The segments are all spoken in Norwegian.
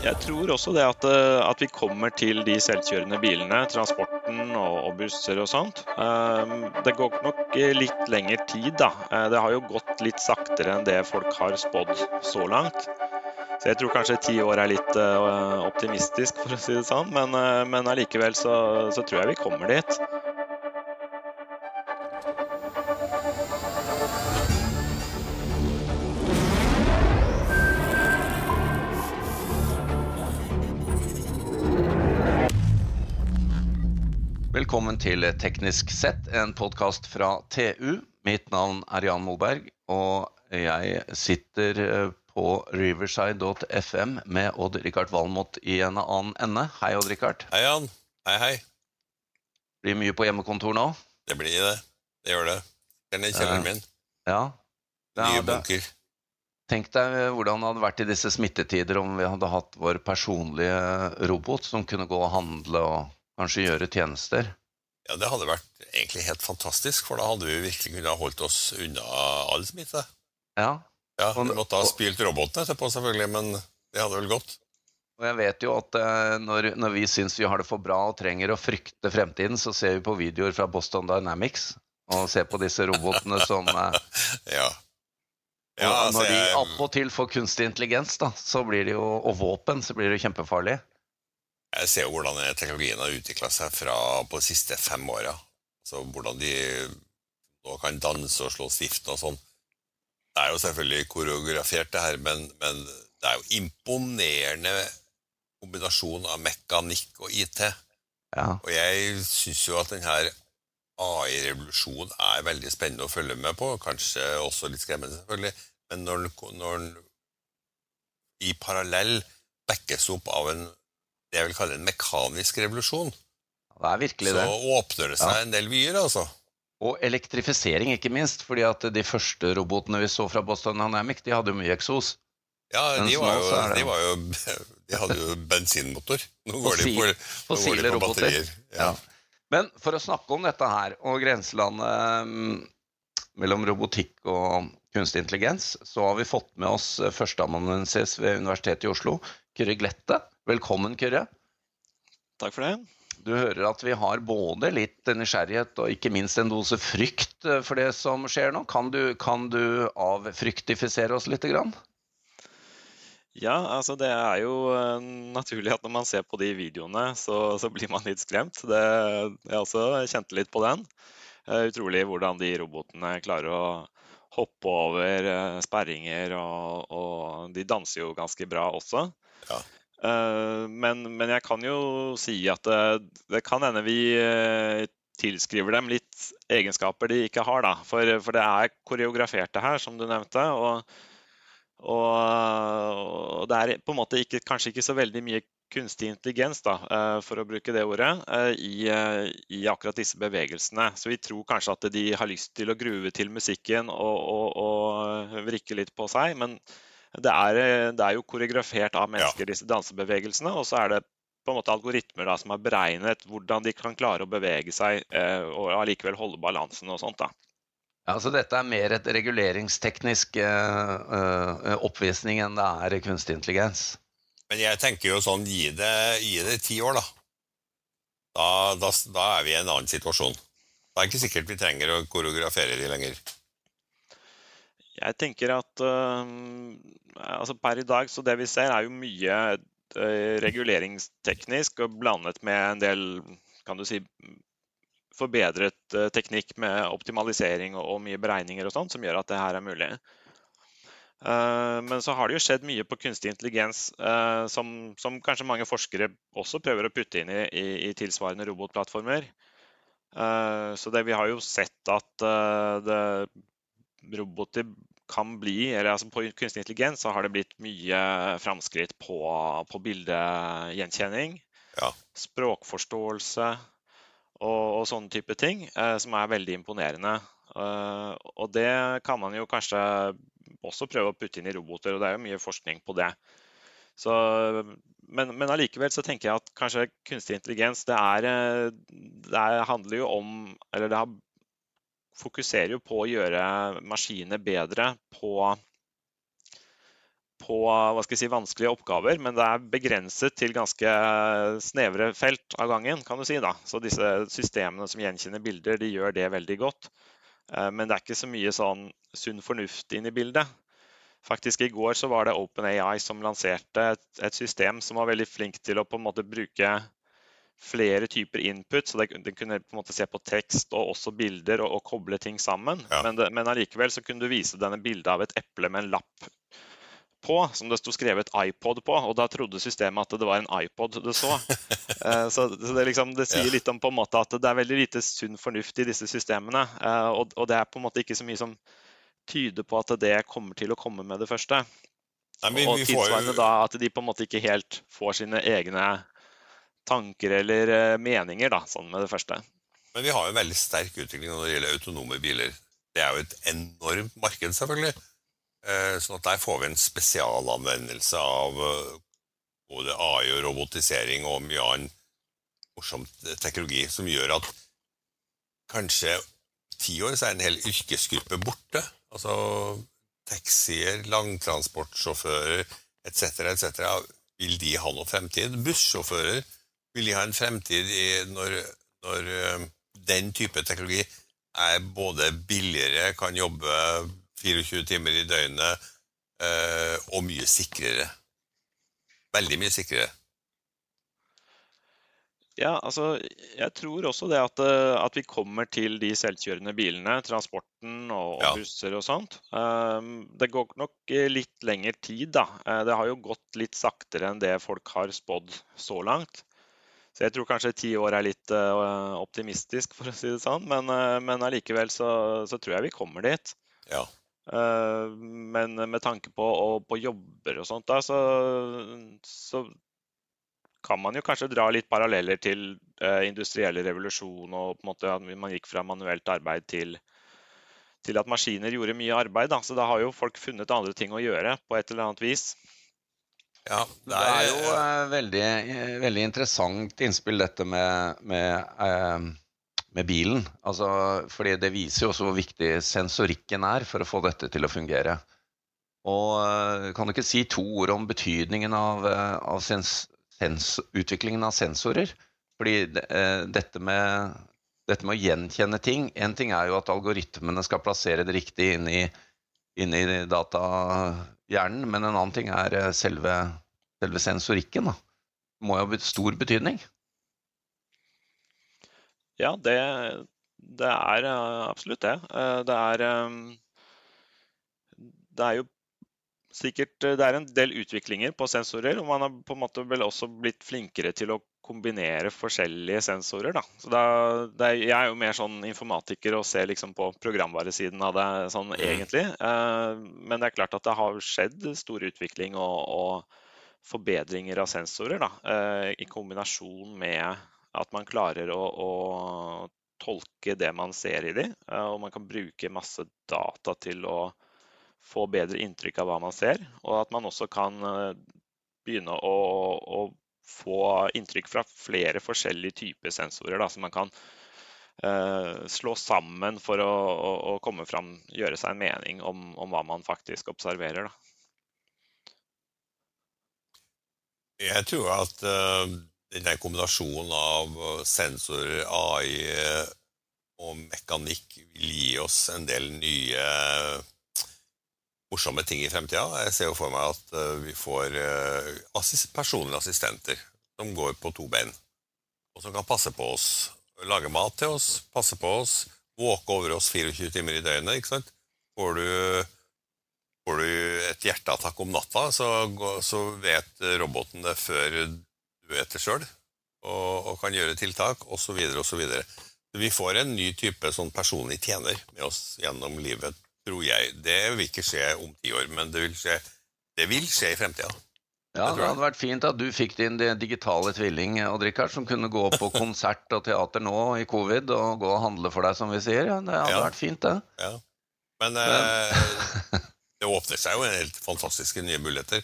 Jeg tror også det at, eh, at vi kommer til de selvkjørende bilene, transporten og, og busser og sånt. Um, det går nok litt lengre tid, da. Eh, det har jo gått litt saktere enn det folk har spådd så langt. Så jeg tror kanskje ti år er litt optimistisk, for å si det sånn. Men, men allikevel så, så tror jeg vi kommer dit. Velkommen til Teknisk sett, en podkast fra TU. Mitt navn er Jan Molberg, og jeg sitter eh, på riverside.fm med Odd-Rikard Valmot i en annen ende. Hei, Odd-Rikard. Hei, Jan. Hei, hei. Blir mye på hjemmekontor nå? Det blir det. Det gjør det. Den er kjelleren min. Ja. Nye bunker. Tenk deg hvordan det hadde vært i disse smittetider om vi hadde hatt vår personlige robot som kunne gå og handle og kanskje gjøre tjenester? Ja, Det hadde vært egentlig helt fantastisk, for da hadde vi virkelig kunnet holdt oss unna all smitte. Ja. ja Vi måtte ha spylt robotene etterpå, selvfølgelig, men det hadde vel gått. Og jeg vet jo at eh, når, når vi syns vi har det for bra og trenger å frykte fremtiden, så ser vi på videoer fra Boston Dynamics og ser på disse robotene som eh, ja. ja altså, når de attpåtil får kunstig intelligens, da, så blir det jo, og våpen, så blir det jo kjempefarlig. Jeg ser jo hvordan teknologien har utvikla seg fra på de siste fem åra. Altså hvordan de nå kan danse og slå stift og sånn. Det er jo selvfølgelig koreografert, det her, men, men det er jo imponerende kombinasjon av mekanikk og IT. Ja. Og jeg syns jo at denne AI-revolusjonen er veldig spennende å følge med på. Kanskje også litt skremmende, selvfølgelig. Men når den i parallell backes opp av en det jeg vil kalle en mekanisk revolusjon, det er virkelig det. så åpner det seg ja. en del vyer, altså. Og elektrifisering, ikke minst. fordi at de første robotene vi så fra Boston Dynamic, de hadde jo mye eksos. Ja, de, var jo, de, var jo, de, hadde jo bensinmotor. Nå går de på, fossile de på batterier. Ja. Ja. Men for å snakke om dette her, og grenselandet um, mellom robotikk og kunstig intelligens, så har vi fått med oss førsteamanuensis ved Universitetet i Oslo, Kyrre Glette. Velkommen, Kyrre. Takk for det. Du hører at vi har både litt nysgjerrighet og ikke minst en dose frykt eh, for det som skjer nå. Kan du, kan du avfryktifisere oss litt? Grann? Ja, altså det er jo uh, naturlig at når man ser på de videoene, så, så blir man litt skremt. Det, jeg også kjente litt på den. Uh, utrolig hvordan de robotene klarer å hoppe over sperringer, og, og, de danser jo ganske bra også. Ja. Eh, men, men, jeg kan jo si at det, det kan hende vi eh, tilskriver dem litt egenskaper de ikke har. Da. For, for det er koreografert det her, som du nevnte. Og, og, og, det er på en måte ikke, kanskje ikke så veldig mye kunstig intelligens, da, eh, for å bruke det ordet, i, i, akkurat disse bevegelsene. Så vi tror kanskje at de har lyst til å gruve til musikken og, og vrikke litt på seg. men det er, eh, det er jo koreografert av mennesker, ja. disse dansebevegelsene. Og så er det på en måte algoritmer da, som har beregnet hvordan de kan klare å bevege seg eh, og allikevel holde balansen og sånt. da. Ja, så Dette er mer et reguleringsteknisk uh, uh, oppvisning enn det er kunstig intelligens? Men jeg tenker jo sånn, gi det, gi det ti år, da. Da, da. da, er vi i en annen situasjon. Det er ikke sikkert vi trenger å koreografere de lenger. Jeg tenker at uh, altså per i dag, så det vi ser, er jo mye uh, reguleringsteknisk og blandet med en del kan du si, forbedret uh, teknikk med optimalisering og, og, mye beregninger og sånt, som gjør at det her er mulig. Men så har det jo skjedd mye på kunstig intelligens som, som, kanskje mange forskere også prøver å putte inn i, i, i tilsvarende robotplattformer. Så det, vi har jo sett at det, roboter kan bli, eller altså På kunstig intelligens så har det blitt mye framskritt på, på bildegjenkjenning, ja. språkforståelse og, og, sånne type ting, eh, som er veldig imponerende. Uh, og det kan man jo kanskje også prøve å putte inn i roboter, og det er jo mye forskning på det. Så, men, men allikevel så tenker jeg at kanskje kunstig intelligens det, er, eh, det handler jo om Eller det har fokuserer jo på å gjøre maskinene bedre på, på si, vanskelige oppgaver, men det er begrenset til ganske snevre felt av gangen. kan du si da. Så disse systemene som gjenkjenner bilder, de gjør det veldig godt. Eh, men det er ikke så mye sånn sunn fornuft inn i bildet. Faktisk I går så var det OpenAI som lanserte et, et, system som var veldig flink til å på en måte bruke flere typer input. så Den kunne på en måte se på tekst og også bilder og, og koble ting sammen. Ja. Men, det, men allikevel så kunne du vise denne bildet av et eple med en lapp på, som det sto skrevet iPod på, og da trodde systemet at det var en iPod det så. Eh, så, det, liksom, det, sier litt om på en måte at det er veldig lite sunn fornuft i disse systemene. Eh, og, og, det er på en måte ikke så mye som tyder på at det kommer til å komme med det første. Nei, vi, og tilsvarende da at de på en måte ikke helt får sine egne tanker eller eh, meninger da, sånn med det første. Men vi har jo veldig sterk utvikling når det gjelder autonome biler. Det er jo et enormt marked, selvfølgelig. Eh, sånn at der får vi en spesialanvendelse av eh, både AI og robotisering og mye annen morsom teknologi som gjør at kanskje ti år så er en hel yrkesgruppe borte. Altså taxier, langtransportsjåfører etc., etc. Vil de ha noe fremtid? Bussjåfører, vil de ha en fremtid i når, når eh, den type teknologi er både billigere, kan jobbe 24 timer i døgnet eh, og mye sikrere. Veldig mye sikrere. Ja, altså, jeg tror også det at, eh, at, vi kommer til de selvkjørende bilene, transporten og, og ja. busser og sånt. Um, det går nok litt lengre tid, da. Det har jo gått litt saktere enn det folk har spådd så langt. Så jeg tror kanskje ti år er litt uh, optimistisk, for å si det sånn. Men, uh, men allikevel så, så, tror jeg vi kommer dit. Ja. Uh, men med tanke på, på jobber og sånt, da, så, så, kan man jo kanskje dra litt paralleller til uh, industrielle revolusjon og på en måte at man gikk fra manuelt arbeid til, til at maskiner gjorde mye arbeid. Da. Så da har jo folk funnet andre ting å gjøre på et eller annet vis. Ja, det, er, det er jo uh, veldig, veldig, interessant innspill, dette med, med med bilen. Altså, fordi det viser jo også hvor viktig sensorikken er for å få dette til å fungere. Og eh, kan du ikke si to ord om betydningen av, eh, av sens, sens, utviklingen av sensorer? Fordi dette, med, dette, med, å gjenkjenne ting En ting er jo at algoritmene skal plassere det riktig inn i, inn i datahjernen, men en annen ting er selve, selve sensorikken. Da. Det må jo ha stor betydning? Ja, det, det er eh, absolutt det. Eh, det er, eh, det er jo sikkert Det er en del utviklinger på sensorer, og man har på en måte vel også blitt flinkere til å kombinere forskjellige sensorer. Da. Så det er, jeg er jo mer sånn informatiker og ser liksom på programvaresiden av det sånn mm. egentlig. Men det er klart at det har skjedd stor utvikling og, og forbedringer av sensorer da, i kombinasjon med at man klarer å, å tolke det man ser i de, eh, og man kan bruke masse data til å få bedre inntrykk av hva man ser. Og at man også kan eh, begynne å, å få inntrykk fra flere forskjellige typer sensorer. Da, som man kan uh, slå sammen for å, å, å, komme fram, gjøre seg en mening om, om hva man faktisk observerer. Da. Jeg tror at uh, denne kombinasjonen av sensorer, sensor, AI eh, og mekanikk vil gi oss en del nye morsomme ting i fremtida. Jeg ser jo for meg at eh, vi får assist personlige assistenter som går på to bein, og som kan passe på oss, lage mat til oss, passe på oss, våke over oss 24 timer i døgnet. ikke sant? Får du, får du et hjerteattakk om natta, så, så vet roboten det før du vet det sjøl og, og, kan gjøre tiltak, osv., osv. Vi får en ny type sånn personlig tjener med oss gjennom livet, tror jeg. Det vil ikke skje om ti år, men det vil skje, det vil skje i fremtida. Ja, det hadde vært fint at du fikk din digitale tvilling Odd Rikard, som kunne gå på konsert og teater nå i covid og gå og handle for deg, som vi sier. Ja, det hadde ja. vært fint, det. Ja. Men eh, det åpner seg jo en helt fantastiske nye muligheter.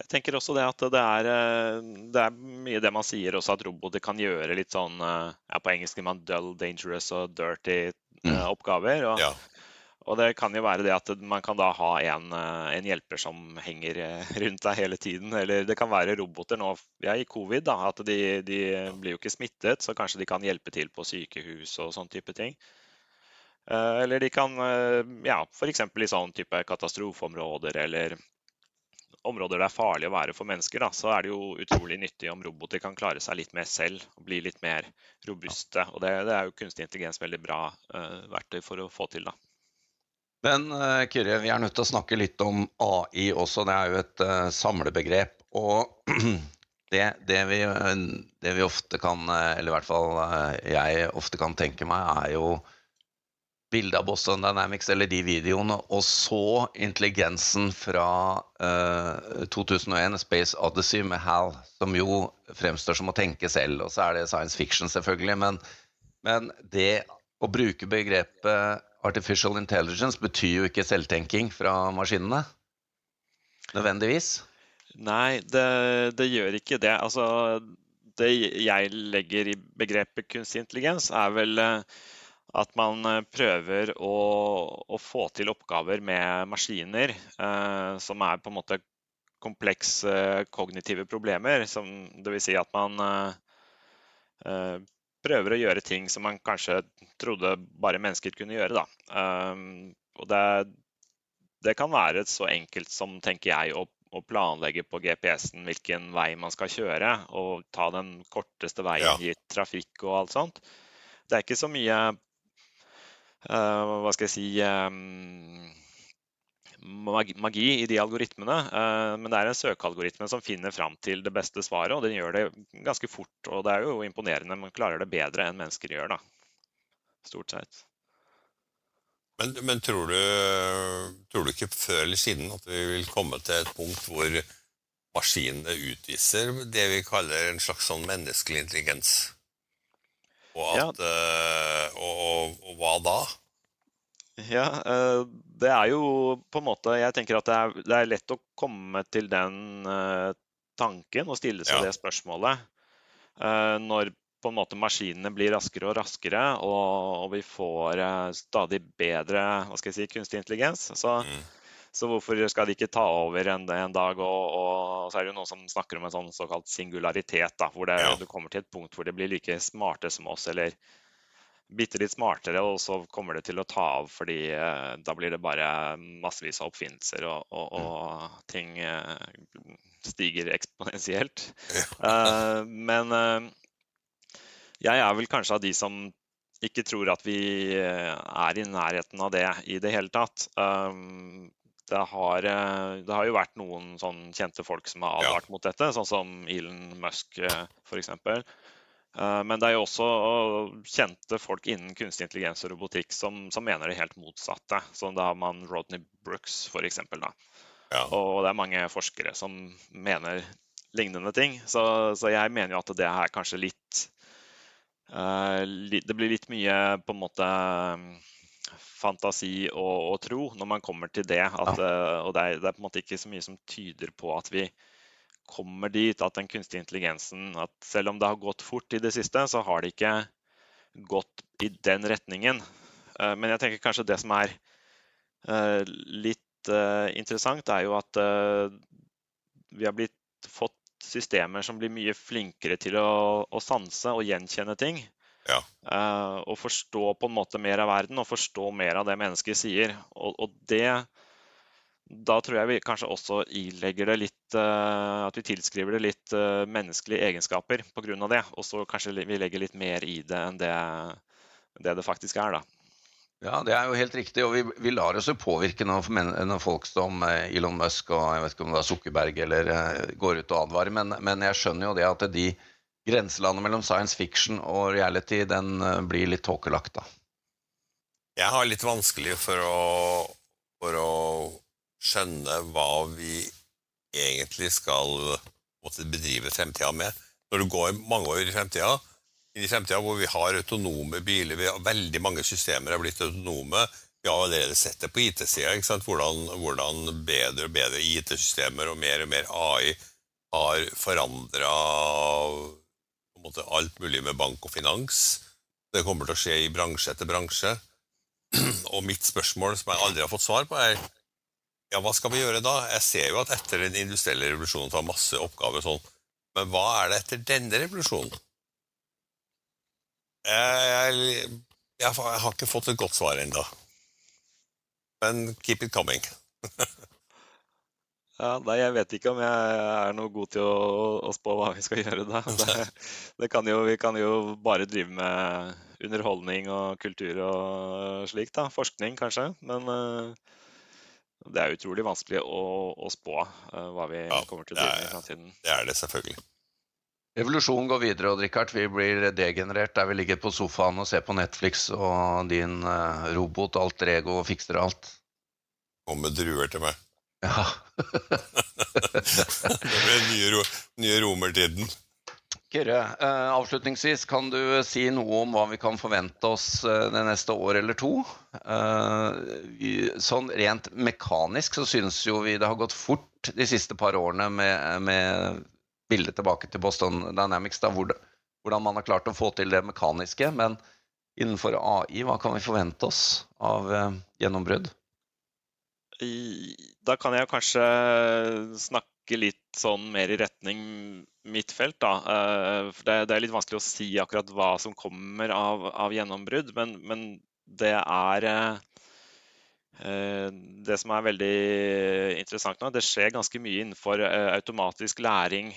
Jeg tenker også det at det er, eh, det er, mye det man sier også, at roboter kan gjøre litt sånn eh, ja, På engelsk sier man dull, dangerous og dirty mm. uh, oppgaver. Og, ja. Og det kan jo være det at man kan da ha en, eh, en, hjelper som henger eh, rundt deg hele tiden. Eller det kan være roboter nå ja, i covid, da, at de, de, blir jo ikke smittet, så kanskje de kan hjelpe til på sykehus og sånn type ting. Eh, eller de kan ja, f.eks. i sånn type katastrofeområder eller områder det er farlig å være for mennesker, da, så er det jo utrolig nyttig om roboter kan klare seg litt mer selv og bli litt mer robuste. Og det, det er jo kunstig intelligens veldig bra uh, verktøy for å få til. da. Men uh, Kyrre, vi er nødt til å snakke litt om AI også. Det er jo et uh, samlebegrep. Og det, det, vi, det, vi, ofte kan, eller i hvert fall jeg ofte kan tenke meg, er jo bildet av Boston Dynamics eller de videoene, og så intelligensen fra uh, 2001, Space Odyssey med Hal, som jo fremstår som å tenke selv. Og så er det science fiction, selvfølgelig. Men, men det å bruke begrepet artificial intelligence betyr jo ikke selvtenking fra maskinene. Nødvendigvis. Nei, det, det gjør ikke det. Altså, det jeg legger i begrepet kunstig intelligens, er vel uh, at man eh, prøver å, å, få til oppgaver med maskiner eh, som er på en måte komplekse kognitive problemer. Som, det vil si at man eh, eh, prøver å gjøre ting som man kanskje trodde bare mennesker kunne gjøre. Eh, og det, det, kan være så enkelt som, tenker jeg, å, å planlegge på GPS-en hvilken vei man skal kjøre, og ta den korteste veien ja. i trafikk og alt sånt. Det er ikke så mye Eh, hva skal jeg si eh, magi i de algoritmene. Eh, men det er en søkealgoritme som finner fram til det beste svaret, og den gjør det ganske fort. Og det er jo imponerende. Man klarer det bedre enn mennesker gjør, da. Stort sett. Men, men tror, du, tror, du, ikke før eller siden at vi vil komme til et punkt hvor maskinene utviser det vi kaller en slags sånn menneskelig intelligens? Og, at, ja. uh, og, og, og, hva da? Ja, uh, det er jo på en måte Jeg tenker at det er, det er lett å komme til den uh, tanken og stille seg ja. det spørsmålet når på en måte maskinene blir raskere og raskere, og, og vi får stadig bedre hva skal jeg si, kunstig intelligens. Så, mm. Så hvorfor skal de ikke ta over en, en dag? Og, og, så er det jo noen som snakker om en sånn såkalt singularitet, da, hvor det, ja. du kommer til et punkt hvor de blir like smarte som oss, eller bitte litt smartere, og så kommer det til å ta av fordi eh, da blir det bare massevis av oppfinnelser, og, og, mm. og ting eh, stiger eksponentielt. Ja. uh, men uh, jeg er vel kanskje av de som ikke tror at vi er i nærheten av det i det hele tatt. Um, det har, eh, det har, jo vært noen sånn kjente folk som har advart ja. mot dette, sånn som Elon Musk eh, f.eks. Eh, men det er jo også kjente folk innen kunstig intelligens og robotikk som, som mener det helt motsatte. Så da har man Rodney Brooks f.eks. Ja. Og det er mange forskere som mener lignende ting. Så, så jeg mener jo at det er kanskje litt Det blir litt mye på en måte fantasi og, og, tro når man kommer til det. At, ja. uh, og det er, det er, på en måte ikke så mye som tyder på at vi kommer dit at den kunstige intelligensen at Selv om det har gått fort i det siste, så har det ikke gått i den retningen. Uh, men jeg tenker kanskje det som er uh, litt interessant, er jo at vi har blitt fått systemer som blir mye flinkere til å, å sanse og gjenkjenne ting. Ja. Uh, og forstå på en måte mer av verden og forstå mer av det mennesket sier. Og, og det Da tror jeg vi kanskje også ilegger det litt uh, At vi tilskriver det litt uh, menneskelige egenskaper pga. det. Og så kanskje vi legger litt mer i det enn det det, det faktisk er, da. Ja, det er jo helt riktig. Og vi, vi lar oss jo påvirke når, folk som Elon Musk og jeg vet ikke om det er Sukkerberg eller går ut og advarer, men, men jeg skjønner jo det at de grenselandet mellom science fiction og reality den eh, blir litt tåkelagt, da. Jeg har litt vanskelig for å, for å skjønne hva vi egentlig skal måtte bedrive fremtida med. Når du går mange år i fremtida, i fremtida hvor vi har autonome biler, vi har veldig mange systemer er blitt autonome. Vi har allerede sett det på IT-sida, hvordan, hvordan bedre og bedre IT-systemer og mer og mer AI har forandra på en måte alt mulig med bank og finans. Det kommer til å skje i bransje etter bransje. og mitt spørsmål som jeg aldri har fått svar på, er ja, hva skal vi gjøre da? Jeg ser jo at etter den industrielle revolusjonen tar masse oppgaver sånn, men hva er det etter denne revolusjonen? Jeg, jeg, jeg, har ikke fått et godt svar ennå. Men keep it coming. ja, nei, jeg vet ikke om jeg er noe god til å, å spå hva vi skal gjøre da. Det, det kan jo, vi kan jo bare drive med underholdning og kultur og slikt. da. Forskning, kanskje. Men uh, det er utrolig vanskelig å, å spå uh, hva vi ja, kommer til å drive med i framtiden. Det er det selvfølgelig. Evolusjonen går videre, og Richard, vi blir degenerert der vi ligger på sofaen og ser på Netflix, og din uh, robot alter ego fikser alt. Kommer druer til meg. Ja. det ble nye, ro nye romertiden. Kyrre, uh, avslutningsvis, kan du si noe om hva vi kan forvente oss uh, det neste år eller to? Vi, sånn rent mekanisk så synes jo vi det har gått fort de siste par årene med, med bildet tilbake til Boston Dynamics, da, hvordan man har klart å få til det mekaniske. Men innenfor AI, hva kan vi forvente oss av eh, gjennombrudd? Da kan jeg kanskje snakke litt sånn mer i retning mitt felt. Da. Eh, det, det, er litt vanskelig å si akkurat hva som kommer av, av gjennombrudd, men, men det er eh, det som er veldig interessant nå, det skjer ganske mye innenfor eh, automatisk læring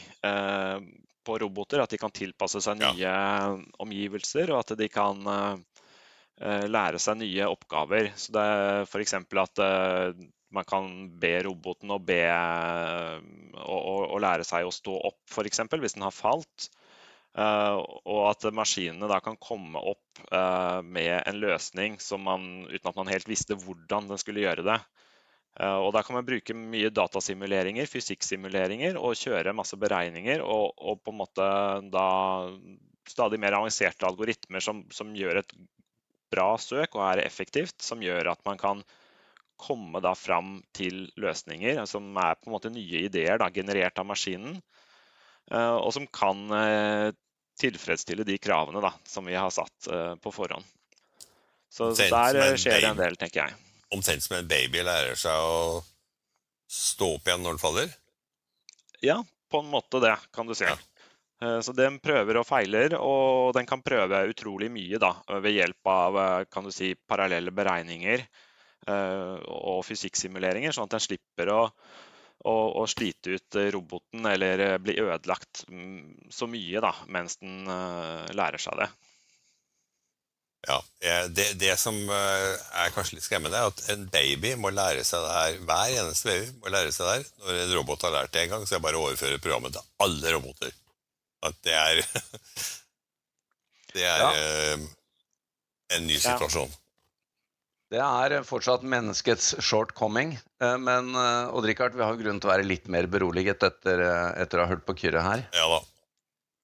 på roboter. At de kan tilpasse seg nye ja. omgivelser, og at de kan lære seg nye oppgaver. Så det er f.eks. at man kan be roboten å, be, å, å, å lære seg å stå opp, f.eks. hvis den har falt. Uh, og at maskinene da kan komme opp uh, med en løsning man, uten at man helt visste hvordan den skulle gjøre det. Uh, og Da kan man bruke mye datasimuleringer, fysikksimuleringer, og kjøre masse beregninger. Og, og, på en måte da stadig mer avanserte algoritmer som, som, gjør et bra søk og er effektivt. Som gjør at man kan komme da fram til løsninger som er på en måte nye ideer da, generert av maskinen. Og som kan tilfredsstille de kravene da, som vi har satt uh, på forhånd. Så, så der eh, skjer det en del, tenker jeg. Omtrent som en baby lærer seg å stå opp igjen når den faller? Ja, på en måte det, kan du si. Ja. Uh, så den prøver og feiler, og den kan prøve utrolig mye da, ved hjelp av du si, parallelle beregninger uh, og fysikksimuleringer, sånn at den slipper å å, slite ut eh, roboten eller eh, bli ødelagt mm, så mye da, mens den lærer seg det. Ja, det, det, som er kanskje litt skremmende, er at en baby må lære seg det her. Hver eneste baby må lære seg det her. Når en robot har lært det en gang, så det bare å overføre programmet til alle roboter. At det er Det er ja. en ny situasjon. Ja. Det er fortsatt menneskets shortcoming. Eh, men eh, Odd Rikard, vi har grunn til å være litt mer beroliget etter, eh, etter å ha hørt på Kyrre her. Ja da.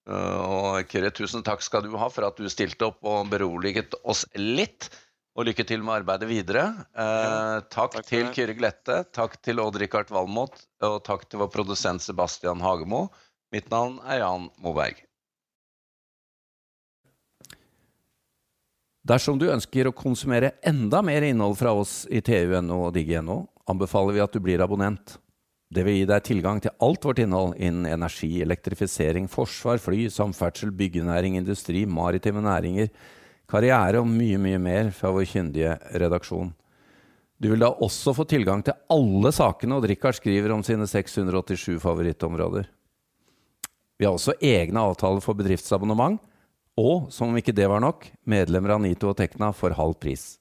Og Kyrre, tusen takk skal du ha for at du stilte opp og beroliget oss litt. Og lykke til med arbeidet videre. Ja, takk, takk til Kyrre Glette, takk til Odd Rikard Valmot, og takk til vår produsent Sebastian Hagemo. Mitt navn er Jan Moberg. Dersom du ønsker å konsumere enda mer innhold fra oss i TU.no og digg.no, anbefaler vi at du blir abonnent. Det vil gi deg tilgang til alt vårt innhold innen energi, elektrifisering, forsvar, fly, samferdsel, byggenæring, industri, maritime næringer, karriere og mye, mye mer fra vår kyndige redaksjon. Du vil da også få tilgang til alle sakene Odd Rikard skriver om sine 687 favorittområder. Vi har også egne avtaler for bedriftsabonnement, og som om ikke det var nok, medlemmer av Nito og Tekna for halv pris.